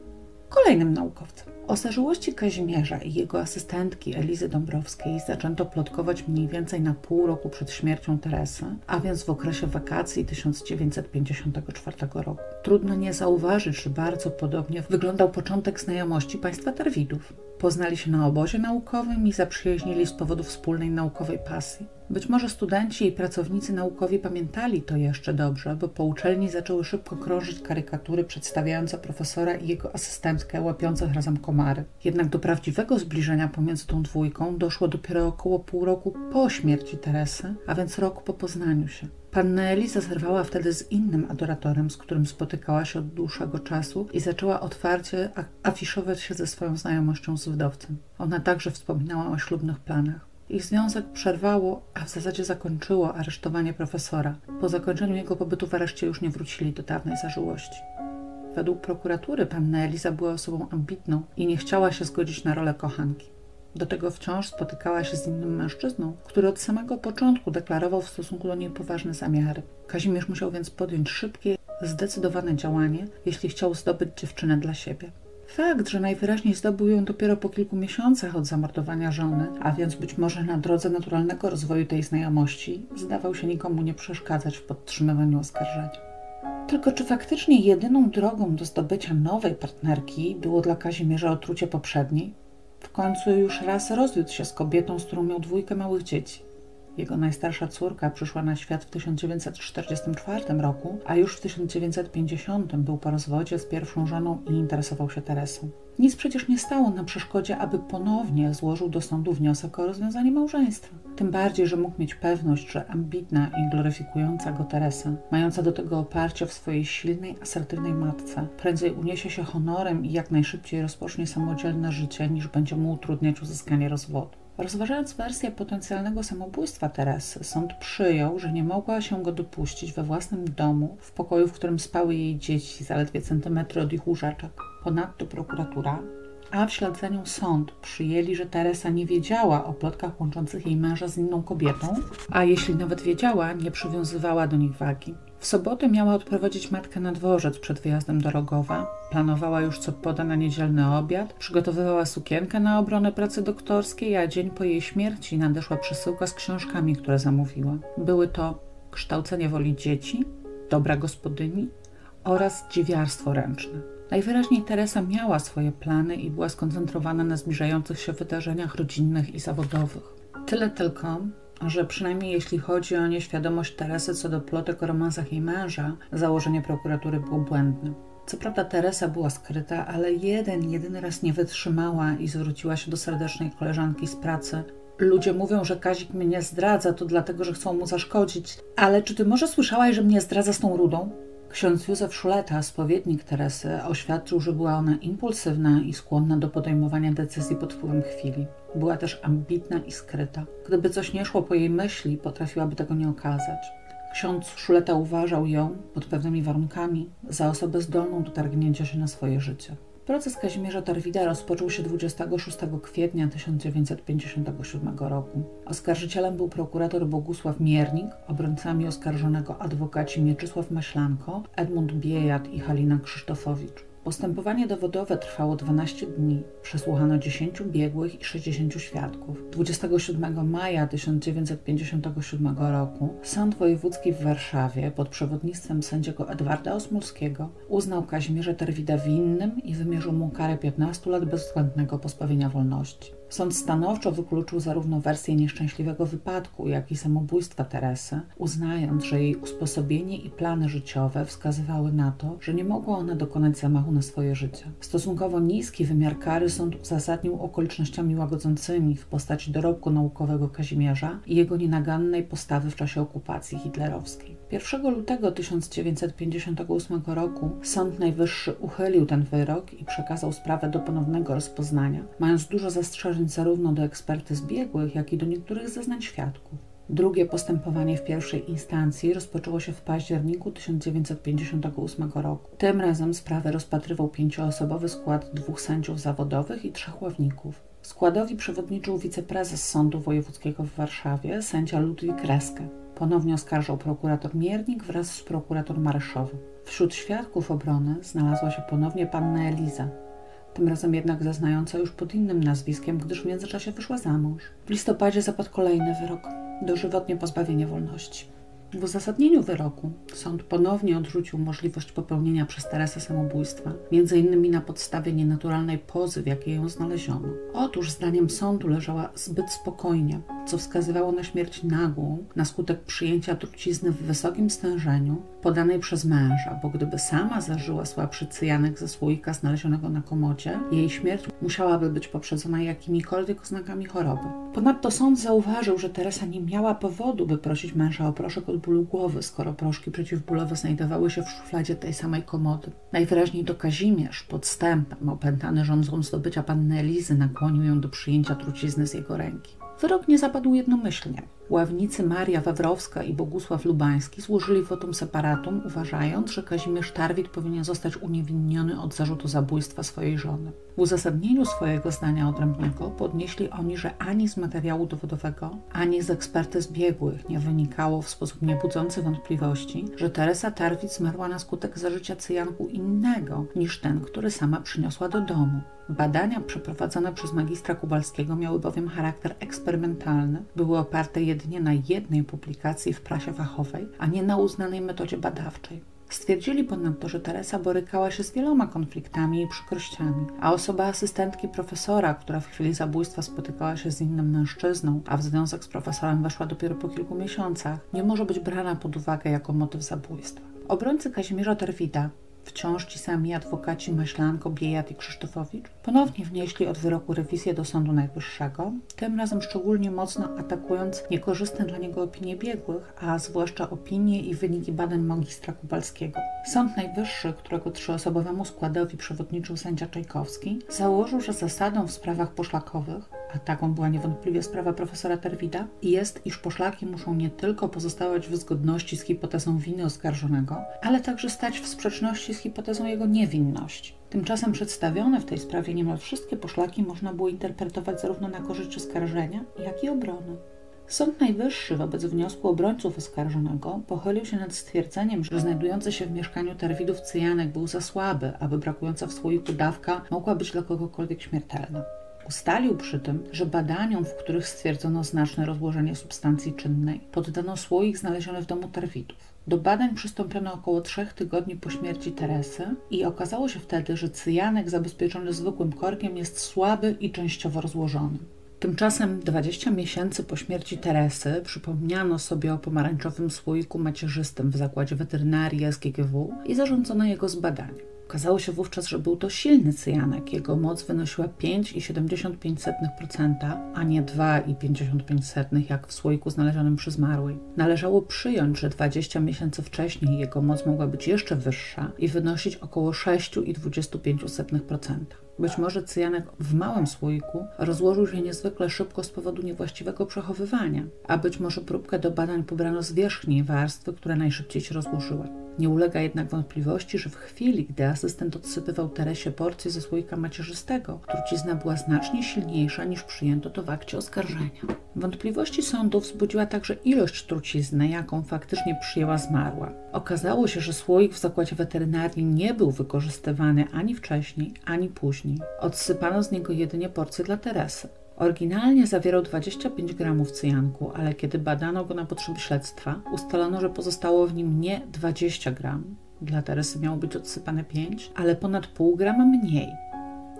kolejnym naukowcem. O zażyłości Kazimierza i jego asystentki Elizy Dąbrowskiej zaczęto plotkować mniej więcej na pół roku przed śmiercią Teresy, a więc w okresie wakacji 1954 roku. Trudno nie zauważyć, że bardzo podobnie wyglądał początek znajomości państwa Terwidów. Poznali się na obozie naukowym i zaprzyjaźnili z powodu wspólnej naukowej pasji. Być może studenci i pracownicy naukowi pamiętali to jeszcze dobrze, bo po uczelni zaczęły szybko krążyć karykatury przedstawiające profesora i jego asystentkę łapiących razem komary. Jednak do prawdziwego zbliżenia pomiędzy tą dwójką doszło dopiero około pół roku po śmierci Teresy, a więc rok po poznaniu się. Panna Eliza zerwała wtedy z innym adoratorem, z którym spotykała się od dłuższego czasu i zaczęła otwarcie afiszować się ze swoją znajomością z wdowcem. Ona także wspominała o ślubnych planach. Ich związek przerwało, a w zasadzie zakończyło aresztowanie profesora. Po zakończeniu jego pobytu w areszcie już nie wrócili do dawnej zażyłości. Według prokuratury panna Eliza była osobą ambitną i nie chciała się zgodzić na rolę kochanki. Do tego wciąż spotykała się z innym mężczyzną, który od samego początku deklarował w stosunku do niej poważne zamiary. Kazimierz musiał więc podjąć szybkie, zdecydowane działanie, jeśli chciał zdobyć dziewczynę dla siebie. Fakt, że najwyraźniej zdobył ją dopiero po kilku miesiącach od zamordowania żony, a więc być może na drodze naturalnego rozwoju tej znajomości, zdawał się nikomu nie przeszkadzać w podtrzymywaniu oskarżenia. Tylko czy faktycznie jedyną drogą do zdobycia nowej partnerki było dla Kazimierza otrucie poprzedniej? W końcu już raz rozwiódł się z kobietą, z którą miał dwójkę małych dzieci. Jego najstarsza córka przyszła na świat w 1944 roku, a już w 1950 był po rozwodzie z pierwszą żoną i interesował się Teresą. Nic przecież nie stało na przeszkodzie, aby ponownie złożył do sądu wniosek o rozwiązanie małżeństwa. Tym bardziej, że mógł mieć pewność, że ambitna i gloryfikująca go Teresa, mająca do tego oparcie w swojej silnej, asertywnej matce, prędzej uniesie się honorem i jak najszybciej rozpocznie samodzielne życie, niż będzie mu utrudniać uzyskanie rozwodu. Rozważając wersję potencjalnego samobójstwa Teresy, sąd przyjął, że nie mogła się go dopuścić we własnym domu, w pokoju, w którym spały jej dzieci, zaledwie centymetry od ich łóżeczek. Ponadto prokuratura, a w ślad za nią sąd przyjęli, że Teresa nie wiedziała o plotkach łączących jej męża z inną kobietą, a jeśli nawet wiedziała, nie przywiązywała do nich wagi. W sobotę miała odprowadzić matkę na dworzec przed wyjazdem do Rogowa. Planowała już, co poda na niedzielny obiad, przygotowywała sukienkę na obronę pracy doktorskiej, a dzień po jej śmierci nadeszła przesyłka z książkami, które zamówiła. Były to kształcenie woli dzieci, dobra gospodyni oraz dziwiarstwo ręczne. Najwyraźniej Teresa miała swoje plany i była skoncentrowana na zbliżających się wydarzeniach rodzinnych i zawodowych. Tyle tylko, że przynajmniej jeśli chodzi o nieświadomość Teresy co do plotek o romansach jej męża, założenie prokuratury było błędne. Co prawda Teresa była skryta, ale jeden, jedyny raz nie wytrzymała i zwróciła się do serdecznej koleżanki z pracy. Ludzie mówią, że Kazik mnie zdradza, to dlatego, że chcą mu zaszkodzić. Ale czy ty może słyszałaś, że mnie zdradza z tą rudą? Ksiądz Józef Szuleta, spowiednik Teresy, oświadczył, że była ona impulsywna i skłonna do podejmowania decyzji pod wpływem chwili. Była też ambitna i skryta. Gdyby coś nie szło po jej myśli, potrafiłaby tego nie okazać. Ksiądz Szuleta uważał ją, pod pewnymi warunkami, za osobę zdolną do targnięcia się na swoje życie. Proces Kazimierza Darwida rozpoczął się 26 kwietnia 1957 roku. Oskarżycielem był prokurator Bogusław Miernik, obrońcami oskarżonego adwokaci Mieczysław Maślanko, Edmund Biejat i Halina Krzysztofowicz. Postępowanie dowodowe trwało 12 dni. Przesłuchano 10 biegłych i 60 świadków. 27 maja 1957 roku Sąd Wojewódzki w Warszawie pod przewodnictwem sędziego Edwarda Osmulskiego uznał Kazimierza Terwida winnym i wymierzył mu karę 15 lat bezwzględnego pozbawienia wolności. Sąd stanowczo wykluczył zarówno wersję nieszczęśliwego wypadku, jak i samobójstwa Teresy, uznając, że jej usposobienie i plany życiowe wskazywały na to, że nie mogła ona dokonać zamachu na swoje życie. Stosunkowo niski wymiar kary sąd uzasadnił okolicznościami łagodzącymi w postaci dorobku naukowego Kazimierza i jego nienagannej postawy w czasie okupacji hitlerowskiej. 1 lutego 1958 roku Sąd Najwyższy uchylił ten wyrok i przekazał sprawę do ponownego rozpoznania, mając dużo zastrzeżeń zarówno do ekspertyz biegłych, jak i do niektórych zeznań świadków. Drugie postępowanie w pierwszej instancji rozpoczęło się w październiku 1958 roku. Tym razem sprawę rozpatrywał pięcioosobowy skład dwóch sędziów zawodowych i trzech ławników. Składowi przewodniczył wiceprezes Sądu Wojewódzkiego w Warszawie, sędzia Ludwik Reskę. Ponownie oskarżał prokurator Miernik wraz z prokurator Mareszowy. Wśród świadków obrony znalazła się ponownie panna Eliza, tym razem jednak zeznająca już pod innym nazwiskiem, gdyż w międzyczasie wyszła za mąż. W listopadzie zapadł kolejny wyrok dożywotnie pozbawienie wolności. W uzasadnieniu wyroku sąd ponownie odrzucił możliwość popełnienia przez Teresę samobójstwa, innymi na podstawie nienaturalnej pozy, w jakiej ją znaleziono. Otóż zdaniem sądu leżała zbyt spokojnie, co wskazywało na śmierć nagłą na skutek przyjęcia trucizny w wysokim stężeniu podanej przez męża, bo gdyby sama zażyła słabszy cyjanek ze słoika znalezionego na komodzie, jej śmierć musiałaby być poprzedzona jakimikolwiek oznakami choroby. Ponadto sąd zauważył, że Teresa nie miała powodu, by prosić męża o proszek od bólu głowy, skoro proszki przeciwbólowe znajdowały się w szufladzie tej samej komody. Najwyraźniej to Kazimierz, podstępem, opętany rządzą zdobycia panny Elizy, nakłonił ją do przyjęcia trucizny z jego ręki. Wyrok nie zapadł jednomyślnie. Ławnicy Maria Wawrowska i Bogusław Lubański złożyli wotum separatum, uważając, że Kazimierz Tarwit powinien zostać uniewinniony od zarzutu zabójstwa swojej żony. W uzasadnieniu swojego zdania odrębnego podnieśli oni, że ani z materiału dowodowego, ani z ekspertyz biegłych nie wynikało w sposób niebudzący wątpliwości, że Teresa Tarwit zmarła na skutek zażycia cyjanku innego niż ten, który sama przyniosła do domu. Badania przeprowadzone przez magistra Kubalskiego miały bowiem charakter eksperymentalny, były oparte jedynie na jednej publikacji w prasie fachowej, a nie na uznanej metodzie badawczej. Stwierdzili ponadto, że Teresa borykała się z wieloma konfliktami i przykrościami, a osoba asystentki profesora, która w chwili zabójstwa spotykała się z innym mężczyzną, a w związek z profesorem weszła dopiero po kilku miesiącach, nie może być brana pod uwagę jako motyw zabójstwa. Obrońcy Kazimierza Terwita wciąż ci sami adwokaci Maślanko, Biejat i Krzysztofowicz ponownie wnieśli od wyroku rewizję do Sądu Najwyższego, tym razem szczególnie mocno atakując niekorzystne dla niego opinie biegłych, a zwłaszcza opinie i wyniki badań magistra Kubalskiego. Sąd Najwyższy, którego trzyosobowemu składowi przewodniczył sędzia Czajkowski, założył, że zasadą w sprawach poszlakowych a taką była niewątpliwie sprawa profesora Terwida, jest, iż poszlaki muszą nie tylko pozostawać w zgodności z hipotezą winy oskarżonego, ale także stać w sprzeczności z hipotezą jego niewinności. Tymczasem przedstawione w tej sprawie niemal wszystkie poszlaki można było interpretować zarówno na korzyść oskarżenia, jak i obrony. Sąd Najwyższy wobec wniosku obrońców oskarżonego pochylił się nad stwierdzeniem, że znajdujący się w mieszkaniu terwidów cyjanek był za słaby, aby brakująca w słoiku dawka mogła być dla kogokolwiek śmiertelna. Ustalił przy tym, że badaniom, w których stwierdzono znaczne rozłożenie substancji czynnej, poddano słoik znaleziony w domu Terwitów. Do badań przystąpiono około trzech tygodni po śmierci Teresy i okazało się wtedy, że cyjanek zabezpieczony zwykłym korkiem jest słaby i częściowo rozłożony. Tymczasem 20 miesięcy po śmierci Teresy przypomniano sobie o pomarańczowym słoiku macierzystym w zakładzie weterynarii SGGW i zarządzono jego zbadanie. Okazało się wówczas, że był to silny cyjanek. Jego moc wynosiła 5,75%, a nie 2,55% jak w słoiku znalezionym przy zmarłej. Należało przyjąć, że 20 miesięcy wcześniej jego moc mogła być jeszcze wyższa i wynosić około 6,25%. Być może cyjanek w małym słoiku rozłożył się niezwykle szybko z powodu niewłaściwego przechowywania, a być może próbkę do badań pobrano z wierzchniej warstwy, która najszybciej się rozłożyła. Nie ulega jednak wątpliwości, że w chwili, gdy asystent odsypywał Teresie porcję ze słoika macierzystego, trucizna była znacznie silniejsza niż przyjęto to w akcie oskarżenia. Wątpliwości sądu wzbudziła także ilość trucizny, jaką faktycznie przyjęła zmarła. Okazało się, że słoik w zakładzie weterynarii nie był wykorzystywany ani wcześniej, ani później. Odsypano z niego jedynie porcję dla Teresy. Oryginalnie zawierał 25 gramów cyjanku, ale kiedy badano go na potrzeby śledztwa, ustalono, że pozostało w nim nie 20 gram. Dla Teresy miało być odsypane 5, ale ponad pół grama mniej.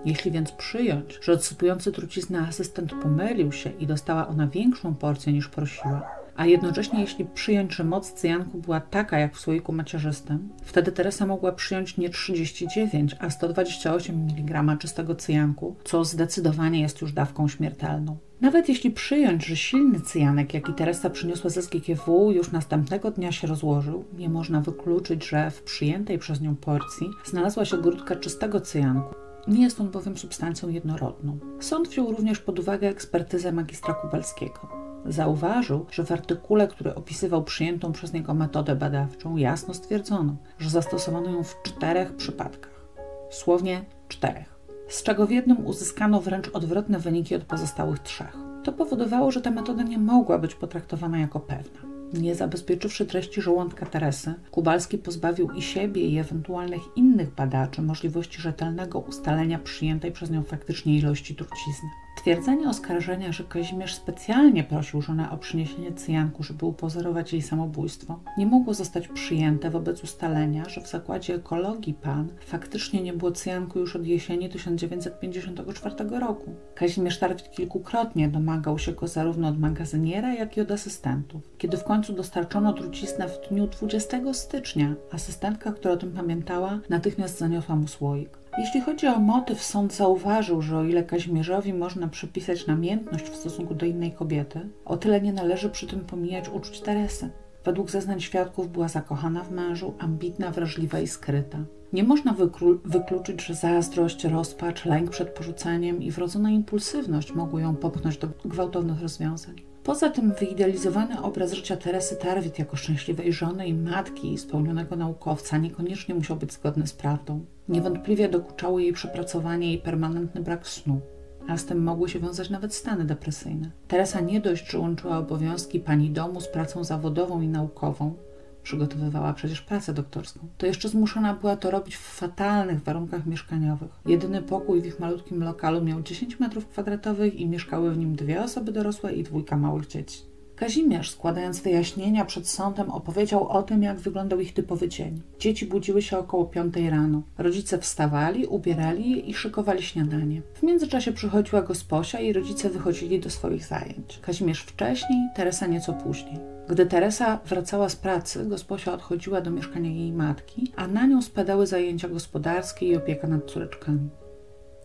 Jeśli więc przyjąć, że odsypujący truciznę asystent pomylił się i dostała ona większą porcję niż prosiła, a jednocześnie jeśli przyjąć, że moc cyjanku była taka jak w słoiku macierzystym, wtedy Teresa mogła przyjąć nie 39, a 128 mg czystego cyjanku, co zdecydowanie jest już dawką śmiertelną. Nawet jeśli przyjąć, że silny cyjanek, jaki Teresa przyniosła ze SGKW, już następnego dnia się rozłożył, nie można wykluczyć, że w przyjętej przez nią porcji znalazła się grudka czystego cyjanku. Nie jest on bowiem substancją jednorodną. Sąd wziął również pod uwagę ekspertyzę magistra Kubalskiego. Zauważył, że w artykule, który opisywał przyjętą przez niego metodę badawczą, jasno stwierdzono, że zastosowano ją w czterech przypadkach. Słownie czterech. Z czego w jednym uzyskano wręcz odwrotne wyniki od pozostałych trzech. To powodowało, że ta metoda nie mogła być potraktowana jako pewna. Nie zabezpieczywszy treści żołądka Teresy, Kubalski pozbawił i siebie, i ewentualnych innych badaczy możliwości rzetelnego ustalenia przyjętej przez nią faktycznie ilości trucizny. Twierdzenie oskarżenia, że Kazimierz specjalnie prosił żonę o przyniesienie cyjanku, żeby upozorować jej samobójstwo, nie mogło zostać przyjęte wobec ustalenia, że w zakładzie ekologii PAN faktycznie nie było cyjanku już od jesieni 1954 roku. Kazimierz Tarwit kilkukrotnie domagał się go zarówno od magazyniera, jak i od asystentów. Kiedy w końcu dostarczono truciznę w dniu 20 stycznia, asystentka, która o tym pamiętała, natychmiast zaniosła mu słoik. Jeśli chodzi o motyw, sąd zauważył, że o ile Kazimierzowi można przypisać namiętność w stosunku do innej kobiety, o tyle nie należy przy tym pomijać uczuć Teresy. Według zeznań świadków była zakochana w mężu, ambitna, wrażliwa i skryta. Nie można wykluczyć, że zazdrość, rozpacz, lęk przed porzuceniem i wrodzona impulsywność mogły ją popchnąć do gwałtownych rozwiązań. Poza tym wyidealizowany obraz życia Teresy Tarwit jako szczęśliwej żony i matki i spełnionego naukowca niekoniecznie musiał być zgodny z prawdą. Niewątpliwie dokuczało jej przepracowanie i permanentny brak snu a z tym mogły się wiązać nawet stany depresyjne. Teresa nie dość, że łączyła obowiązki pani domu z pracą zawodową i naukową, przygotowywała przecież pracę doktorską, to jeszcze zmuszona była to robić w fatalnych warunkach mieszkaniowych. Jedyny pokój w ich malutkim lokalu miał 10 metrów kwadratowych i mieszkały w nim dwie osoby dorosłe i dwójka małych dzieci. Kazimierz, składając wyjaśnienia przed sądem, opowiedział o tym, jak wyglądał ich typowy dzień. Dzieci budziły się około piątej rano. Rodzice wstawali, ubierali je i szykowali śniadanie. W międzyczasie przychodziła gosposia i rodzice wychodzili do swoich zajęć. Kazimierz wcześniej, Teresa nieco później. Gdy Teresa wracała z pracy, gosposia odchodziła do mieszkania jej matki, a na nią spadały zajęcia gospodarskie i opieka nad córeczkami.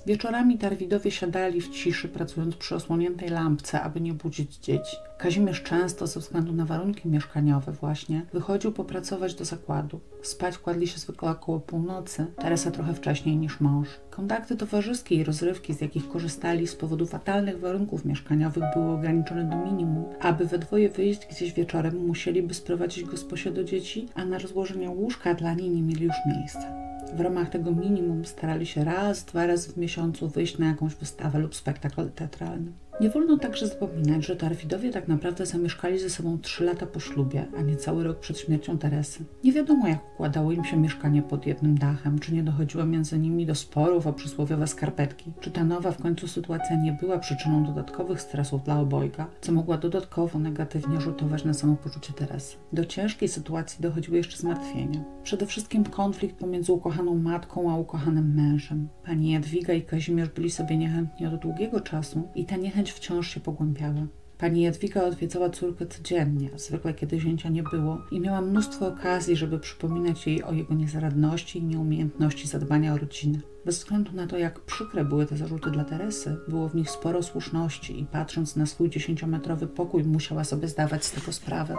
Wieczorami Darwidowie siadali w ciszy, pracując przy osłoniętej lampce, aby nie budzić dzieci. Kazimierz często, ze względu na warunki mieszkaniowe właśnie, wychodził popracować do zakładu. Spać kładli się zwykle około północy, Teresa trochę wcześniej niż mąż. Kontakty towarzyskie i rozrywki, z jakich korzystali z powodu fatalnych warunków mieszkaniowych, były ograniczone do minimum. Aby we dwoje wyjść gdzieś wieczorem, musieliby sprowadzić gosposie do dzieci, a na rozłożenie łóżka dla niej nie mieli już miejsca. W ramach tego minimum starali się raz, dwa razy w miesiącu wyjść na jakąś wystawę lub spektakl teatralny. Nie wolno także zapominać, że Tarwidowie tak naprawdę zamieszkali ze sobą trzy lata po ślubie, a nie cały rok przed śmiercią Teresy. Nie wiadomo, jak układało im się mieszkanie pod jednym dachem, czy nie dochodziło między nimi do sporów o przysłowiowe skarpetki, czy ta nowa w końcu sytuacja nie była przyczyną dodatkowych stresów dla obojga, co mogła dodatkowo negatywnie rzutować na samopoczucie Teresy. Do ciężkiej sytuacji dochodziły jeszcze zmartwienia. Przede wszystkim konflikt pomiędzy ukochaną matką a ukochanym mężem. Pani Jadwiga i Kazimierz byli sobie niechętni od długiego czasu i ta niechęć wciąż się pogłębiała. Pani Jadwiga odwiedzała córkę codziennie, zwykle kiedy zięcia nie było, i miała mnóstwo okazji, żeby przypominać jej o jego niezaradności i nieumiejętności zadbania o rodzinę. Bez względu na to, jak przykre były te zarzuty dla Teresy, było w nich sporo słuszności i patrząc na swój dziesięciometrowy pokój, musiała sobie zdawać z tego sprawę.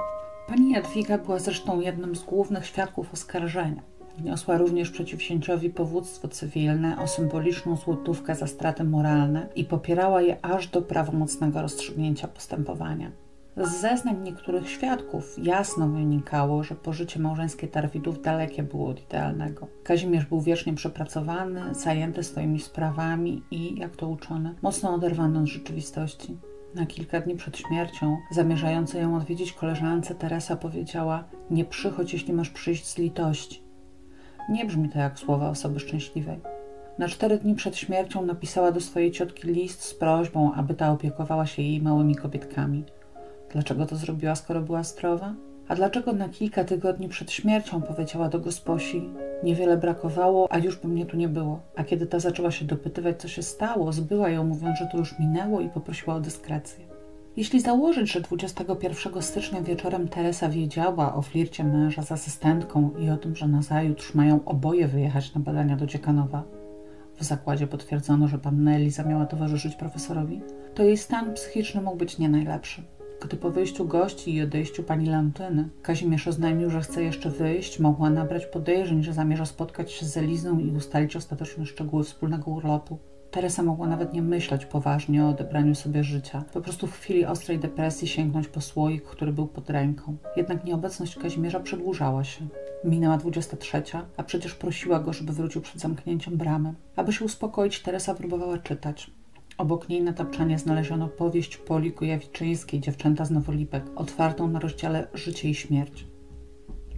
Pani Jadwiga była zresztą jednym z głównych świadków oskarżenia. Wniosła również przeciw księciowi powództwo cywilne o symboliczną złotówkę za straty moralne i popierała je aż do prawomocnego rozstrzygnięcia postępowania. Z zeznań niektórych świadków jasno wynikało, że pożycie małżeńskie Tarwidów dalekie było od idealnego. Kazimierz był wiecznie przepracowany, zajęty swoimi sprawami i, jak to uczone, mocno oderwany od rzeczywistości. Na kilka dni przed śmiercią, zamierzająca ją odwiedzić koleżance, Teresa powiedziała: Nie przychodź, jeśli masz przyjść z litości. Nie brzmi to jak słowa osoby szczęśliwej. Na cztery dni przed śmiercią napisała do swojej ciotki list z prośbą, aby ta opiekowała się jej małymi kobietkami. Dlaczego to zrobiła, skoro była zdrowa? A dlaczego na kilka tygodni przed śmiercią powiedziała do gosposi: Niewiele brakowało, a już by mnie tu nie było. A kiedy ta zaczęła się dopytywać, co się stało, zbyła ją, mówiąc, że to już minęło i poprosiła o dyskrecję. Jeśli założyć, że 21 stycznia wieczorem Teresa wiedziała o flircie męża z asystentką i o tym, że nazajutrz mają oboje wyjechać na badania do Dziekanowa, w zakładzie potwierdzono, że panna Eliza miała towarzyszyć profesorowi, to jej stan psychiczny mógł być nie najlepszy. Gdy po wyjściu gości i odejściu pani Lantyny Kazimierz oznajmił, że chce jeszcze wyjść, mogła nabrać podejrzeń, że zamierza spotkać się z Elizą i ustalić ostateczne szczegóły wspólnego urlopu. Teresa mogła nawet nie myśleć poważnie o odebraniu sobie życia. Po prostu w chwili ostrej depresji sięgnąć po słoik, który był pod ręką. Jednak nieobecność Kazimierza przedłużała się. Minęła 23, a przecież prosiła go, żeby wrócił przed zamknięciem bramy. Aby się uspokoić, Teresa próbowała czytać. Obok niej na tapczanie znaleziono powieść Poli Kujawiczyńskiej Dziewczęta z Nowolipek, otwartą na rozdziale Życie i śmierć.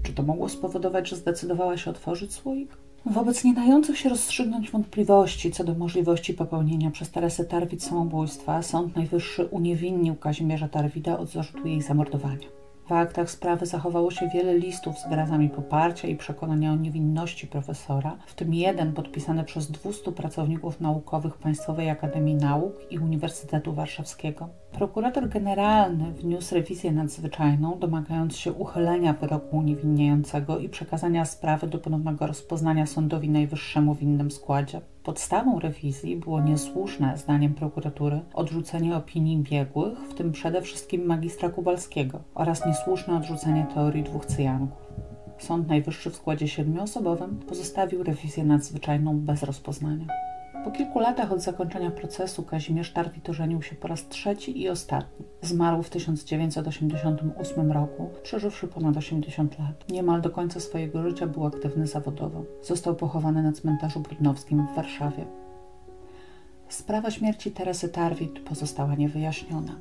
Czy to mogło spowodować, że zdecydowała się otworzyć słoik? Wobec nie dających się rozstrzygnąć wątpliwości co do możliwości popełnienia przez Teresę Tarwid samobójstwa, Sąd Najwyższy uniewinnił Kazimierza Tarwida od zarzutu jej zamordowania. W aktach sprawy zachowało się wiele listów z wyrazami poparcia i przekonania o niewinności profesora, w tym jeden podpisany przez 200 pracowników naukowych Państwowej Akademii Nauk i Uniwersytetu Warszawskiego. Prokurator generalny wniósł rewizję nadzwyczajną, domagając się uchylenia wyroku uniewinniającego i przekazania sprawy do ponownego rozpoznania sądowi najwyższemu w innym składzie. Podstawą rewizji było niesłuszne, zdaniem prokuratury, odrzucenie opinii biegłych, w tym przede wszystkim magistra Kubalskiego, oraz niesłuszne odrzucenie teorii dwóch cyjanków. Sąd Najwyższy w składzie siedmioosobowym pozostawił rewizję nadzwyczajną bez rozpoznania. Po kilku latach od zakończenia procesu Kazimierz Tarwit ożenił się po raz trzeci i ostatni. Zmarł w 1988 roku, przeżywszy ponad 80 lat. Niemal do końca swojego życia był aktywny zawodowo. Został pochowany na cmentarzu Brudnowskim w Warszawie. Sprawa śmierci Teresy Tarwit pozostała niewyjaśniona.